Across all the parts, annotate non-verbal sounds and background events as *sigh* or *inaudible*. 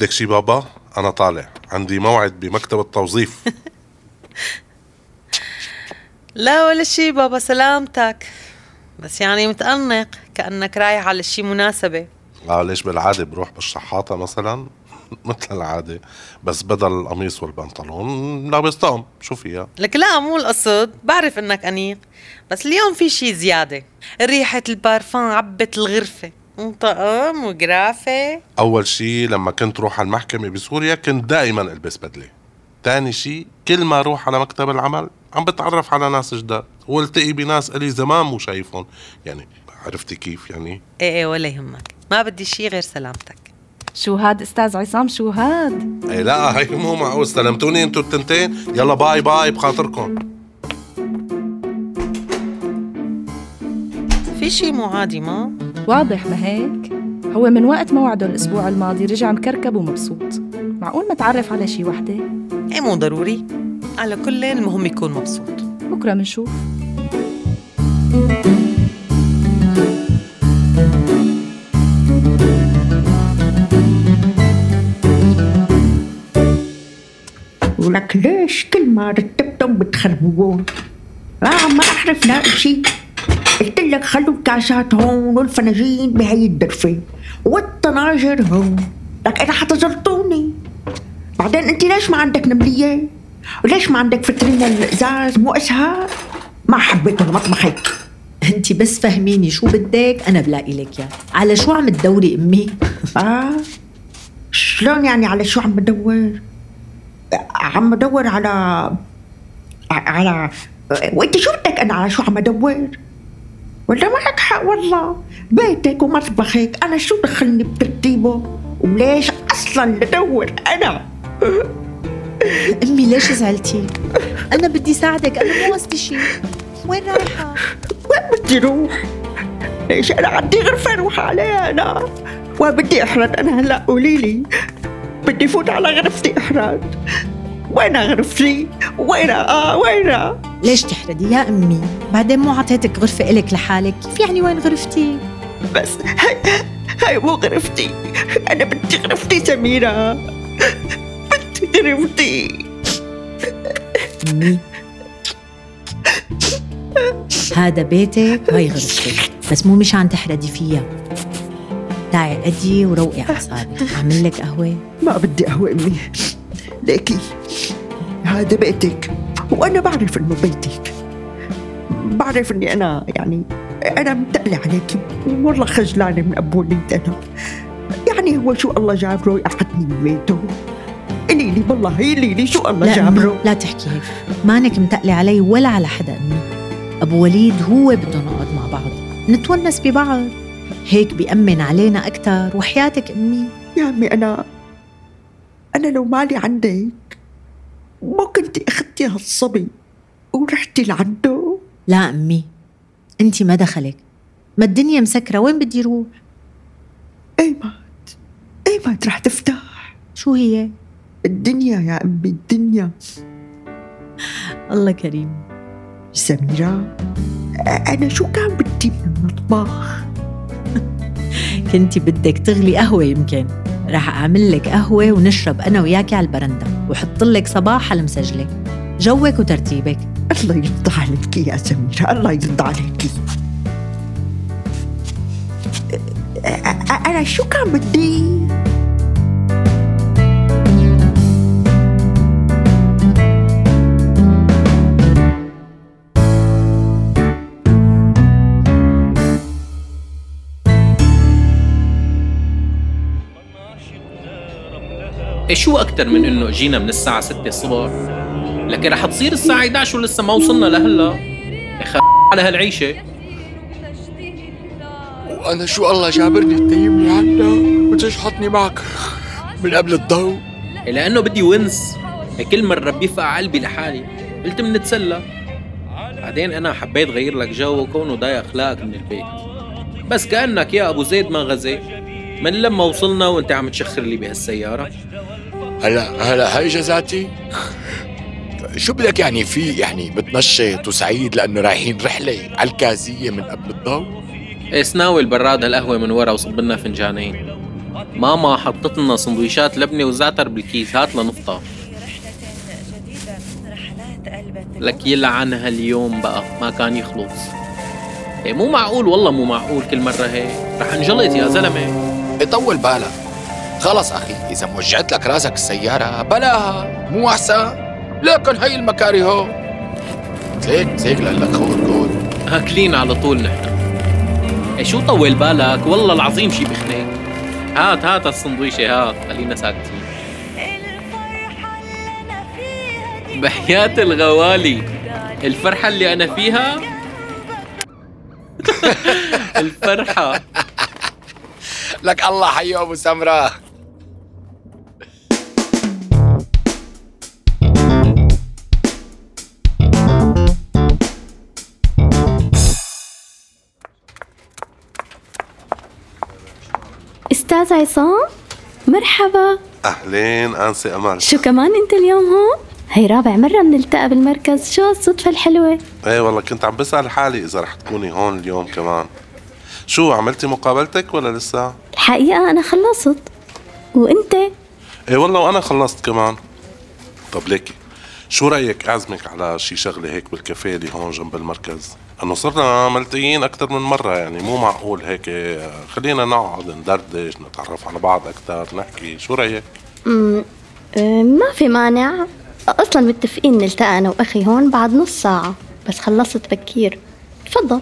بدك شي بابا؟ أنا طالع. عندي موعد بمكتب التوظيف. *laughs* لا ولا شي بابا سلامتك. بس يعني متأنق كأنك رايح على شي مناسبة. آه ليش بالعادة بروح بالشحاطة مثلا؟ *laughs* مثل العادة. بس بدل القميص والبنطلون لابس طقم شو فيها؟ لك لا مو القصد. بعرف إنك أنيق. بس اليوم في شي زيادة. ريحة البارفان عبت الغرفة. طقم وكرافة أول شي لما كنت روح على المحكمة بسوريا كنت دائما ألبس بدلة. تاني شي كل ما أروح على مكتب العمل عم بتعرف على ناس جداد. والتقي بناس إلي زمان مو شايفهم. يعني عرفتي كيف يعني؟ إيه إيه ولا يهمك. ما بدي شي غير سلامتك. شو هاد أستاذ عصام؟ شو هاد؟ إيه لا هي مو معقول. استلمتوني أنتوا التنتين. يلا باي باي. بخاطركم. في شي مو عادي ما؟ واضح ما هيك؟ هو من وقت موعده الأسبوع الماضي رجع مكركب ومبسوط. معقول متعرف على شي وحدة؟ إيه مو ضروري. على كل المهم يكون مبسوط. بكرة منشوف. ولك ليش كل ما رتبتهم بتخربوهم؟ آه ما أعرف لا شيء قلت لك خلوا الكاسات هون والفناجين بهي الدرفة والطناجر هون لك أنا حتزرطوني بعدين أنت ليش ما عندك نملية؟ وليش ما عندك فترين الإزاز مو أسهل؟ ما حبيت مطبخك انت بس فهميني شو بدك أنا بلاقي لك إياه على شو عم تدوري أمي آه شلون يعني على شو عم بدور؟ عم بدور على على وانت شو بدك أنا على شو عم بدور؟ ولا معك حق والله بيتك ومطبخك أنا شو دخلني بترتيبه؟ وليش أصلا بدور أنا؟ *laughs* أمي ليش زعلتي أنا بدي ساعدك أنا مو قصدي شيء وين رايحة وين بدي روح؟ ليش أنا عندي غرفة أروح عليها أنا؟ وين بدي احرد أنا هلأ قولي لي بدي فوت على غرفتي احرد وين غرفتي؟ وين آه وين؟ ليش تحردي يا أمي؟ بعدين مو عطيتك غرفة إلك لحالك. كيف يعني وين غرفتي؟ بس هاي هاي مو غرفتي. أنا بدي غرفتي سميرة. بدي غرفتي. أمي. هذا بيتك وهي غرفتك بس مو مشان تحردي فيها تعي قدي وروقي أعصابك. أعمل لك قهوة. ما بدي قهوة أمي. ليكي؟ هذا بيتك وأنا بعرف إنه بيتك. بعرف إني أنا يعني أنا متقلة عليكي. والله خجلانة من أبو وليد أنا. يعني هو شو الله جابره يقعدني ببيته قولي لي والله قولي لي شو الله لا جابره. أمي لا تحكي هيك. مانك متقلة علي ولا على حدا أمي أبو وليد هو بده نقعد مع بعض. نتونس ببعض. هيك بيأمن علينا أكتر وحياتك أمي. يا عمي أنا أنا لو مالي عندك ما كنت اخذتي هالصبي ورحتي لعنده؟ لا أمي أنت ما دخلك. ما الدنيا مسكرة وين بدي روح ايمت ايمت رح تفتح. شو هي؟ الدنيا يا أمي الدنيا. الله كريم. سميرة أنا شو كان بدي من المطبخ؟ كنتي بدك تغلي قهوة يمكن. رح أعمل لك قهوة ونشرب أنا وياكي على البرندة. وحط لك صباحها المسجله جوك وترتيبك. الله يرضى عليك يا سميرة الله يرضى عليك. أنا شو كان بدي؟ شو أكتر من إنه جينا من الساعة 6 الصبح؟ لكن رح تصير الساعة 11 ولسه ما وصلنا لهلا. يا خ على هالعيشة. وأنا شو الله جابرني تنيمني عنا وتشحطني معك؟ من قبل الضوء لأنه بدي ونس. كل مرة بيفقع قلبي لحالي. قلت منتسلى. بعدين أنا حبيت غير لك جو كونه ضايق أخلاقك من البيت. بس كأنك يا أبو زيد ما غزي من لما وصلنا وأنت عم تشخر لي بهالسيارة. هلا هلا هاي جزاتي؟ شو بدك يعني في يعني بتنشط وسعيد لأنه رايحين رحلة على الكازيه من قبل الضوء؟ إيه سناوي البراد هالقهوة من ورا وصب لنا فنجانين. ماما حطت لنا سندويشات لبنة وزعتر بالكيس هات لنفطر لك يلعن هاليوم بقى ما كان يخلص. إيه مو معقول والله مو معقول كل مرة هيك. رح انجلط يا زلمة. يطول بالك. خلص أخي إذا موجعت لك رأسك السياره بلاها مو احسن لكن هي المكاري هو زيك زيك لك خود خود هاكلين على طول نحن. إيه شو طول بالك؟ والله العظيم شي بخنق هات هات السندويشة هات خلينا ساكتين. بحياة الغوالي. الفرحة اللي أنا فيها؟ *laughs* الفرحة. *laughs* لك الله حي أبو سمرة. أستاذ عصام مرحبا. أهلين انسه أمل. شو كمان أنت اليوم هون؟ هي رابع مرة بنلتقى بالمركز شو الصدفة الحلوة؟ إيه والله كنت عم بسأل حالي إذا رح تكوني هون اليوم كمان. شو عملتي مقابلتك ولا لسه؟ الحقيقة أنا خلصت. وأنت؟ إيه والله وأنا خلصت كمان. طب ليكي شو رأيك أعزمك على شي شغلة هيك بالكافيه اللي هون جنب المركز؟ إنه صرنا ملتقيين أكثر من مرة يعني مو معقول هيك. خلينا نقعد ندردش نتعرف على بعض أكثر نحكي. شو رأيك؟ ما في مانع. أصلا متفقين نلتقى أنا وأخي هون بعد نص ساعة بس خلصت بكير. تفضل.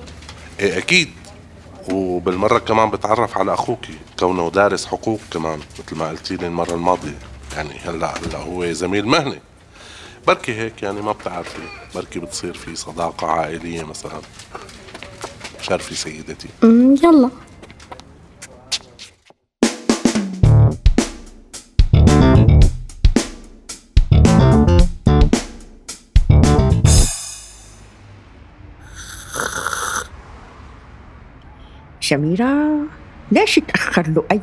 إيه أكيد. وبالمرة كمان بتعرف على أخوكي كونه دارس حقوق كمان مثل ما قلتي لي المرة الماضية. يعني هلأ هلأ هو زميل مهني. بركي هيك يعني ما بتعرفي بركي بتصير في صداقة عائلية مثلا. شرفي سيدتي. أمم، يلا. سميرة ليش تأخر له أي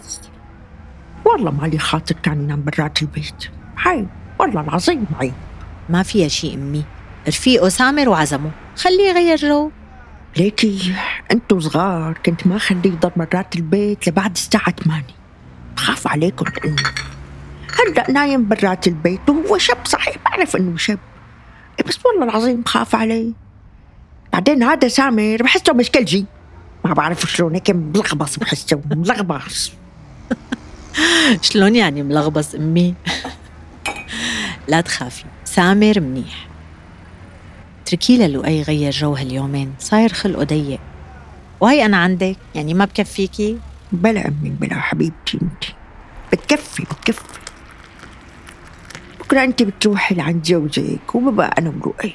والله مالي خاطر كان ينام برات البيت. عيب والله العظيم عيب ما فيها شي أمي. رفيقه سامر وعزمه خليه يغير جو. ليكي انتو صغار كنت ما خليه يضل مرات البيت لبعد الساعة 8 بخاف عليكم لأني هلأ نايم برات البيت وهو شاب صحيح بعرف إنه شاب بس والله العظيم بخاف عليه. بعدين هذا سامر بحسه مشكلجي. ما بعرف شلون هيك ملغبص بحسه ملغبص. *laughs* شلون يعني ملغبص أمي؟ *laughs* لا تخافي. سامر منيح. اتركي للؤي غير جو هاليومين صاير خلقه ضيق. وهي أنا عندك؟ يعني ما بكفيكي؟ بلا أمي بلا حبيبتي أنت. بتكفي بتكفي. بكرة أنت بتروحي لعند جوزك وببقى أنا ولؤي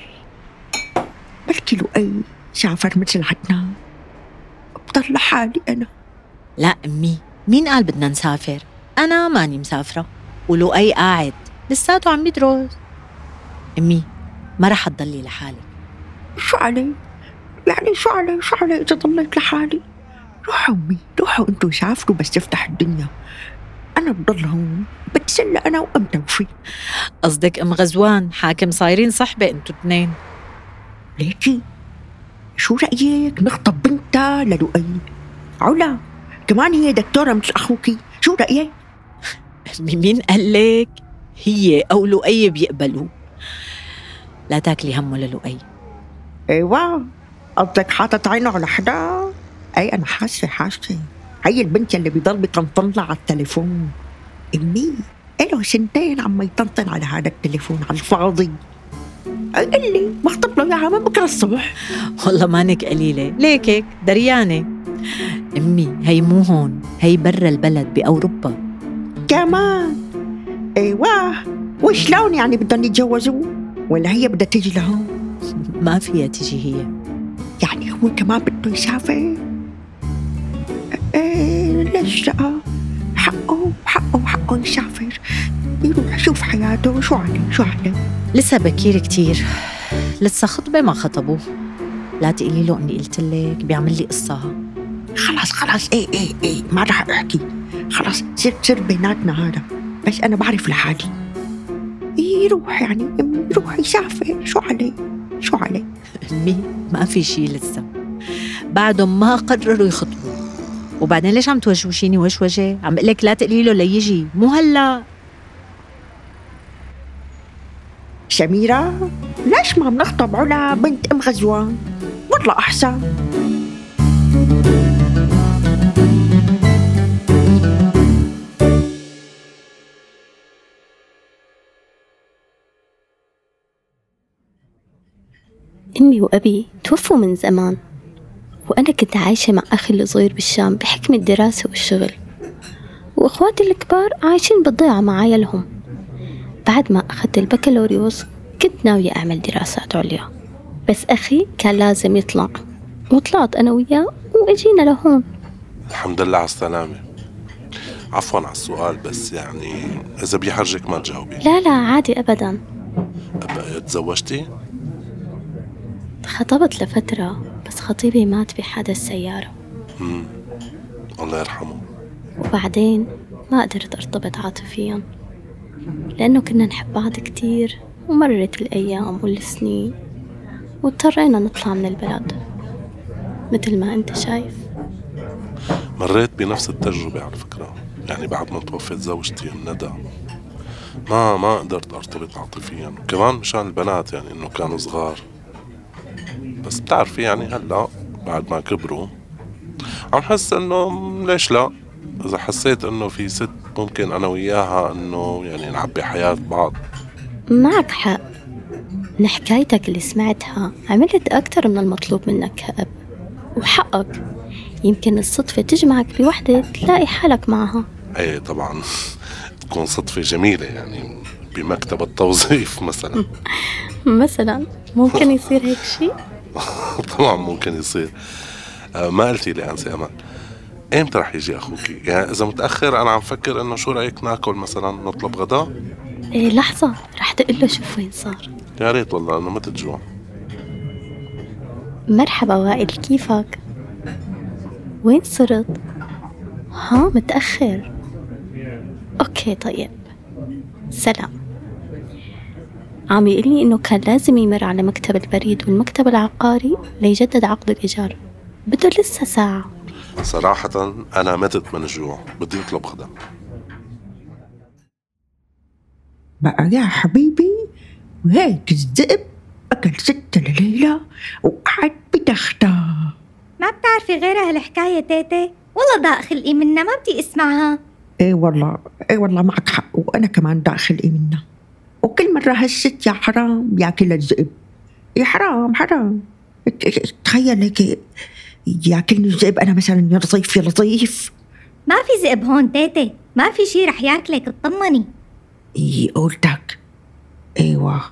بلكي لؤي سافر مثل عدنان بضل لحالي أنا. لا أمي مين قال بدنا نسافر؟ أنا ماني مسافرة. ولؤي قاعد لساته عم يدرس. أمي ما رح تضلي لحالك. شو علي؟ يعني شو علي؟ شو علي إذا ضليت لحالي؟ روحوا أمي روحوا أنتوا سافروا بس تفتح الدنيا. أنا بضل هون بتسلى أنا وأم توفيق قصدك أم غزوان؟ حاكم صايرين صحبة أنتوا اثنين. ليكي؟ شو رأيك نخطب بنتها للؤي؟ علا كمان هي دكتورة مثل أخوكي. شو رأيك؟ *laughs* مين قال لك؟ هي أو لؤي بيقبلوا لا تاكلي همه للؤي أيوه قصدك حاطط عينه على حدا؟ أي أنا حاسة حاسة. هي البنت اللي بيضل بيطنطن على التليفون. امي له سنتين عم يطنطن على هذا التليفون على الفاضي. قال لي بخطب له إياها من بكرة الصبح. والله مانك قليلة. ليك هيك؟ دريانة. أمي هي مو هون. هي برا البلد بأوروبا. كمان. أيوه. وشلون يعني بدهم يتجوزوا؟ ولا هي بدها تيجي لهون؟ ما فيها تجي هي. يعني هو كمان بده يسافر؟ إيه ليش لا؟ حقه حقه حقه يسافر. يروح يشوف حياته. شو عليه؟ شو عليه؟ لسه بكير كتير. لسه خطبة ما خطبوه. لا تقولي له إني قلت لك بيعمل لي قصة. خلاص خلاص. إيه إيه إيه. ما رح أحكي. خلاص صير صير بيناتنا هذا. بس أنا بعرف لحالي. يروح يعني يروح يسافر شو عليه؟ شو عليه؟ أمي ما في شي لسه. بعدهم ما قرروا يخطبوا. وبعدين ليش عم توشوشيني وشوشة؟ عم بقول لك لا تقولي له ليجي مو هلا. سميرة ليش ما بنخطب علا بنت أم غزوان؟ والله أحسن. أمي وأبي توفوا من زمان وأنا كنت عايشة مع أخي الصغير بالشام بحكم الدراسة والشغل. وأخواتي الكبار عايشين بالضيعة مع عيالهم. بعد ما أخذت البكالوريوس كنت ناوية أعمل دراسات عليا بس أخي كان لازم يطلع وطلعت أنا وياه وأجينا لهون. الحمد لله على السلامة. عفوا على السؤال بس يعني إذا بيحرجك ما تجاوبي. لا لا عادي أبدا. تزوجتي؟ خطبت لفترة بس خطيبي مات بحادث سيارة. مم. الله يرحمه. وبعدين ما قدرت أرتبط عاطفيا لأنه كنا نحب بعض كتير ومرت الأيام والسنين واضطرينا نطلع من البلد مثل ما أنت شايف. مريت بنفس التجربة على فكرة يعني بعد ما توفت زوجتي الندى. ما ما قدرت أرتبط عاطفيا وكمان مشان البنات يعني إنه كانوا صغار. بس بتعرفي يعني هلا بعد ما كبروا عم حس إنه ليش لا؟ إذا حسيت إنه في ست ممكن أنا وياها إنه يعني نعبي حياة بعض. معك حق. من حكايتك اللي سمعتها عملت أكتر من المطلوب منك كأب. وحقك. يمكن الصدفة تجمعك بوحدة تلاقي حالك معها. إيه طبعا. تكون صدفة جميلة يعني بمكتب التوظيف مثلا. *laughs* مثلا. ممكن يصير هيك شيء؟ *laughs* طبعا ممكن يصير. آه، ما قلتي لي أنسي أمل. إمتى رح يجي أخوك؟ يعني إذا متأخر أنا عم فكر إنه شو رأيك ناكل مثلا نطلب غدا؟ إيه لحظة. رح تقول له شوف وين صار. يا ريت والله إنه ما تجوع. مرحبا وائل كيفك؟ وين صرت؟ ها متأخر. OK طيب. سلام. عم يقول لي إنه كان لازم يمر على مكتب البريد والمكتب العقاري ليجدد عقد الإيجار بده لسه ساعة. صراحة أنا متت من الجوع بدي أطلب غدا. بقى يا حبيبي وهيك الذئب أكل ستة لليلة وقعد بتختها ما بتعرفي غير هالحكاية تيتي؟ والله ضاق خلقي منها ما بدي أسمعها. إيه والله إيه والله معك حق وأنا كمان داخل إيه منها وكل مرة هالست يا حرام ياكل الذئب. يا حرام حرام. تخيل هيك ياكلني الذئب أنا مثلا يا لطيف يا لطيف. ما في ذئب هون تيتي ما في شي رح ياكلك اطمني اي قلتك أيوه.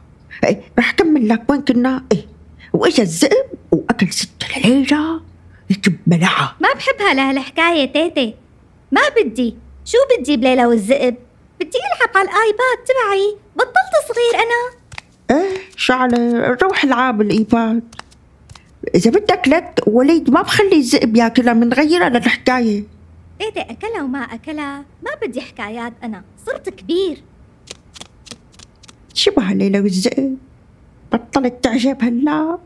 إيه رح كمل لك وين كنا؟ إيه. وإجا الذئب وأكل ست يجيب بلعة. ما بحبها لهالحكاية تيتي ما بدي. شو بدي بليلة والذئب؟ بدي ألعب على الآيباد تبعي. بطلت صغير أنا. إيه شعلة روح العاب الإيباد. إذا بدك لك وليد ما بخلي الذئب ياكلها بنغيرها للحكاية. تيتي أكلها وما أكلها. ما بدي حكايات أنا. صرت كبير. شبها ليلى والذئب؟ بطلت تعجب هلا.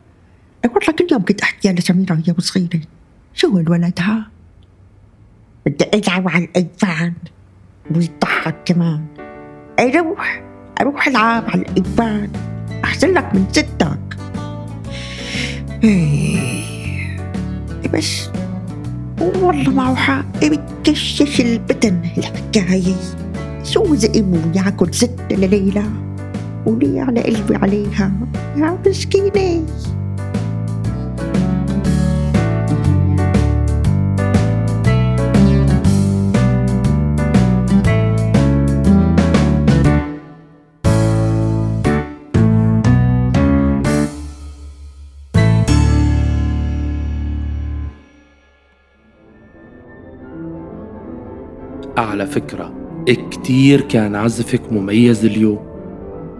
إيه والله كل يوم كنت أحكيها لسميرة وهي صغيرة. شو الولد ها؟ بدي ألعب على ال iPad. ويضحك كمان. أروح أروح ألعب على ال iPad أحسن لك من ستك. إيه. بس والله معه حق بتكشش البدن الحكاية شو زقموا ياكل ست لليلى ولي على قلبي عليها؟ يا مسكينة. على فكرة كتير كان عزفك مميز اليوم.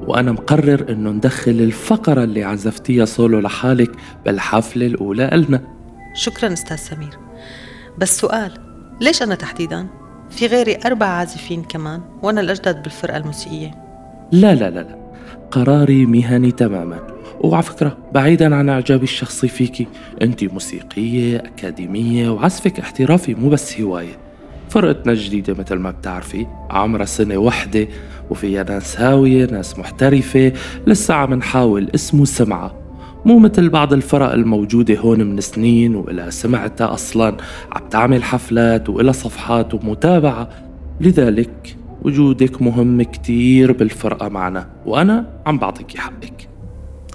وأنا مقرر إنه ندخل الفقرة اللي عزفتيها سولو لحالك بالحفلة الأولى إلنا. شكرا أستاذ سمير. بس سؤال ليش أنا تحديدا؟ في غيري أربع عازفين كمان وأنا الأجدد بالفرقة الموسيقية. لا لا لا لا. قراري مهني تماما. وعلى فكرة بعيدا عن إعجابي الشخصي فيكي أنت موسيقية أكاديمية وعزفك احترافي مو بس هواية. فرقتنا الجديدة مثل ما بتعرفي. عمرها سنة وحدة وفيها ناس هاوية ناس محترفة. لسه عم نحاول اسمه سمعة مو مثل بعض الفرق الموجودة هون من سنين وإلها سمعتها أصلا. عم تعمل حفلات وإلها صفحات ومتابعة. لذلك وجودك مهم كتير بالفرقة معنا. وأنا عم بعطيكي حقك.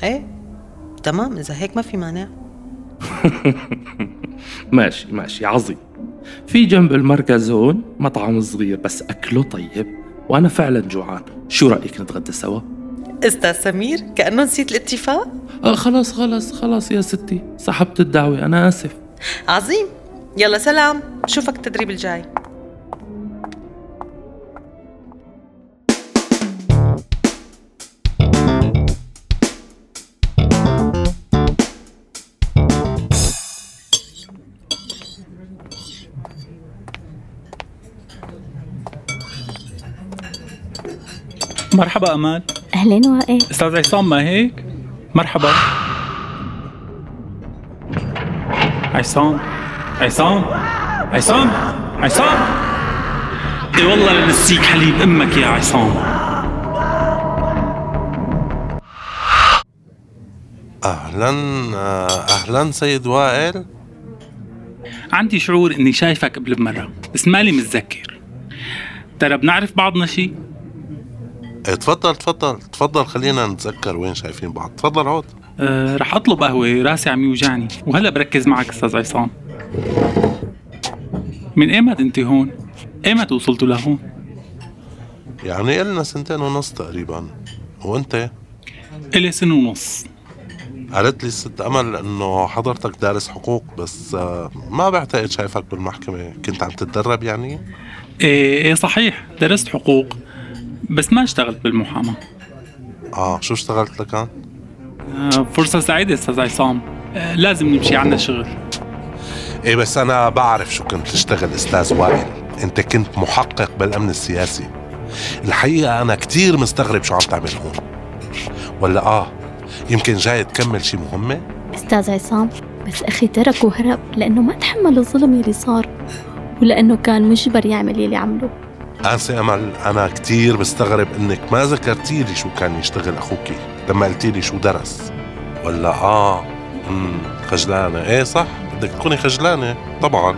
إيه تمام. إذا هيك ما في مانع. *laughs* ماشي ماشي. عظيم. في جنب المركز هون مطعم صغير بس أكله طيب وأنا فعلا جوعان. شو رأيك نتغدى سوا؟ أستاذ سمير كأنه نسيت الاتفاق؟ آه خلاص خلاص خلاص يا ستي سحبت الدعوة أنا آسف. عظيم. يلا سلام. بشوفك التدريب الجاي. مرحبا أمال. أهلين وائل أستاذ عصام ما هيك؟ مرحبا. عصام عصام عصام عصام. إي والله لنسيك حليب أمك يا عصام. أهلا أهلا سيد وائل. عندي شعور إني شايفك قبل بمره بس مالي متذكر. ترى بنعرف بعضنا شي؟ إيه، تفضل تفضل تفضل خلينا نتذكر وين شايفين بعض. تفضل عود. أه رح أطلب قهوة راسي عم يوجعني. وهلا بركز معك أستاذ عصام. من إيمت أنت هون؟ إيمت وصلتوا لهون؟ يعني إلنا سنتين ونص تقريبا. وأنت؟ إلي سنة ونص. قالت لي الست أمل إنه حضرتك دارس حقوق بس آه، ما بعتقد شايفك بالمحكمة كنت عم تتدرب يعني. إيه إيه صحيح درست حقوق. بس ما اشتغلت بالمحاماة. آه شو اشتغلت لكان أه فرصة سعيدة أستاذ عصام. أه لازم نمشي عنا شغل. إيه بس أنا بعرف شو كنت تشتغل أستاذ وائل. أنت كنت محقق بالأمن السياسي. الحقيقة أنا كتير مستغرب شو عم تعمل هون. ولا آه يمكن جاي تكمل شي مهمة؟ أستاذ عصام بس أخي ترك وهرب لأنه ما تحمل الظلم يلي صار ولأنه كان مجبر يعمل يلي عمله. انسة أمل أنا كتير بستغرب إنك ما ذكرتي لي شو كان يشتغل أخوكي. لما قلتي لي شو درس. ولا آه امم خجلانة. إيه صح بدك تكوني خجلانة. طبعا.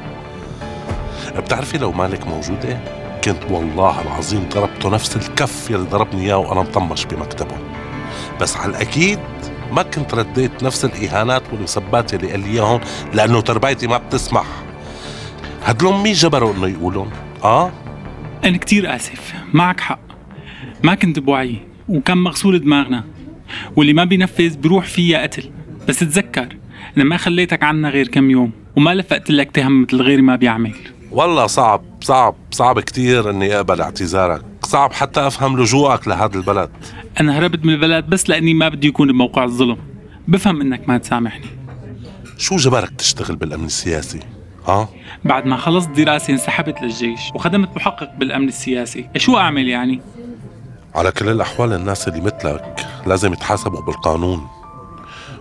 بتعرفي لو مالك موجوده كنت والله العظيم ضربته نفس الكف يلي ضربني إياه وأنا مطمش بمكتبه. بس على الأكيد ما كنت رديت نفس الإهانات والمسبات اللي قال لي إياهم لأنه تربيتي ما بتسمح. هدلهم مين جبروا إنه يقولون؟ آه أنا كتير آسف. معك حق. ما كنت بوعي وكان مغسول دماغنا. واللي ما بينفذ بروح فيها قتل. بس تذكر أنا ما خليتك عنا غير كم يوم وما لفقت لك تهم مثل غيري ما بيعمل. والله صعب صعب صعب كتير إني أقبل اعتذارك. صعب حتى أفهم لجوءك لهذا البلد. أنا هربت من البلد بس لأني ما بدي يكون بموقع الظلم. بفهم إنك ما تسامحني. شو جبرك تشتغل بالأمن السياسي؟ ها بعد ما خلصت دراسة انسحبت للجيش وخدمت محقق بالأمن السياسي. شو أعمل يعني؟ على كل الأحوال الناس اللي مثلك لازم يتحاسبوا بالقانون.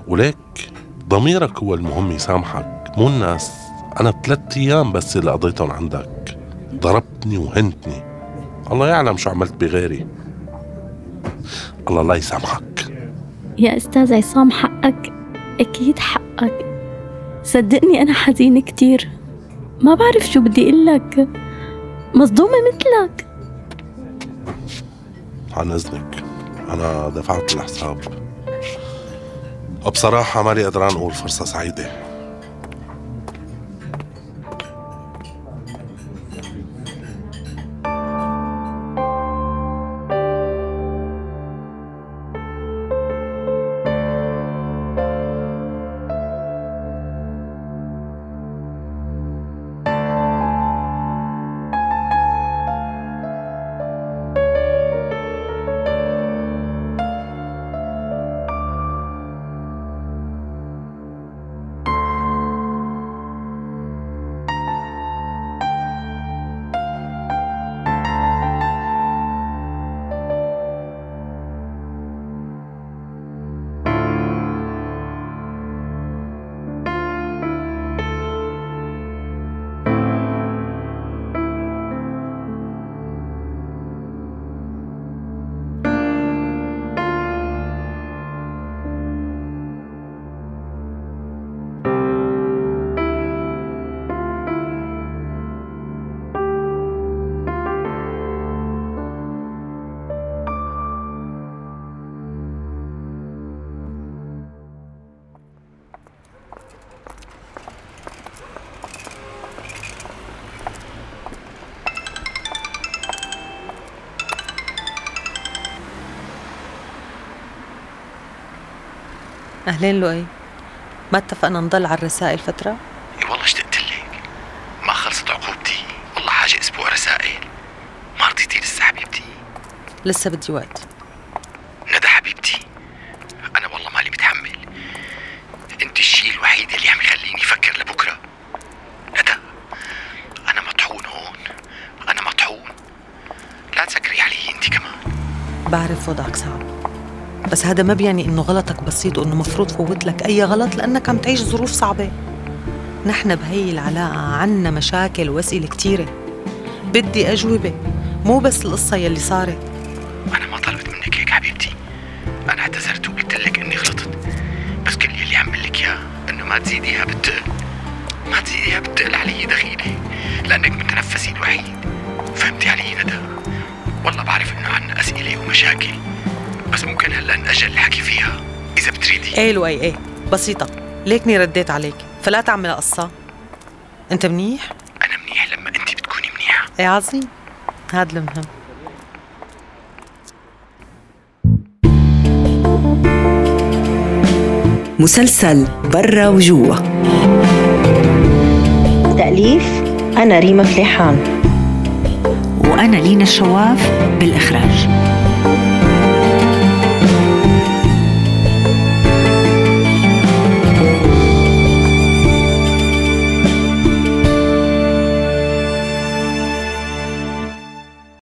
وليك ضميرك هو المهم يسامحك مو الناس. أنا ثلاث أيام بس اللي قضيتهم عندك. ضربتني وهنتني. الله يعلم شو عملت بغيري. الله لا يسامحك. يا أستاذ عصام حقك أكيد حقك. صدقني أنا حزينة كتير. ما بعرف شو بدي أقول لك. مصدومة مثلك. عن إذنك. أنا دفعت الحساب. وبصراحة مالي قدران أقول فرصة سعيدة. أهلين لؤي. ما اتفقنا نضل على الرسائل فترة؟ إي والله اشتقت لك. ما خلصت عقوبتي. والله حاجة أسبوع رسائل. ما رضيتي لسه حبيبتي. لسه بدي وقت. ندى حبيبتي. أنا والله مالي متحمل. أنت الشيء الوحيد اللي عم يخليني أفكر لبكرة. ندى أنا مطحون هون. أنا مطحون. لا تسكري علي أنت كمان. بعرف وضعك صعب. بس هذا ما بيعني إنه غلطك بسيط وإنه مفروض فوت لك أي غلط لأنك عم تعيش ظروف صعبة. نحن بهي العلاقة عنا مشاكل واسئلة كتيرة. بدي أجوبة مو بس القصة يلي صارت. نأجل الحكي فيها. إذا بتريدي. إيه لؤي إيه. بسيطة. ليكني رديت عليك. فلا تعمل قصة. أنت منيح؟ أنا منيح لما انت بتكوني منيحة. إيه عظيم. هاد المهم. مسلسل برا وجوا. تأليف. أنا ريما فليحان. وأنا لينا الشواف بالإخراج.